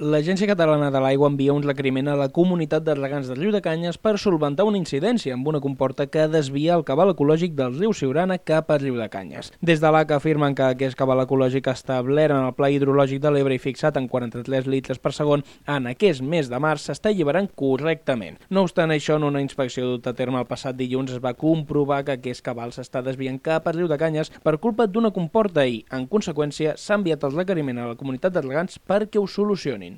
l'Agència Catalana de l'Aigua envia un requeriment a la comunitat de regants del riu de Canyes per solventar una incidència amb una comporta que desvia el cabal ecològic del riu Siurana cap al riu de Canyes. Des de l'ACA afirmen que aquest cabal ecològic establert en el Pla Hidrològic de l'Ebre i fixat en 43 litres per segon en aquest mes de març s'està alliberant correctament. No obstant això, en una inspecció duta a terme el passat dilluns es va comprovar que aquest cabal s'està desviant cap al riu de Canyes per culpa d'una comporta i, en conseqüència, s'ha enviat el requeriment a la comunitat de regants perquè ho solucionin.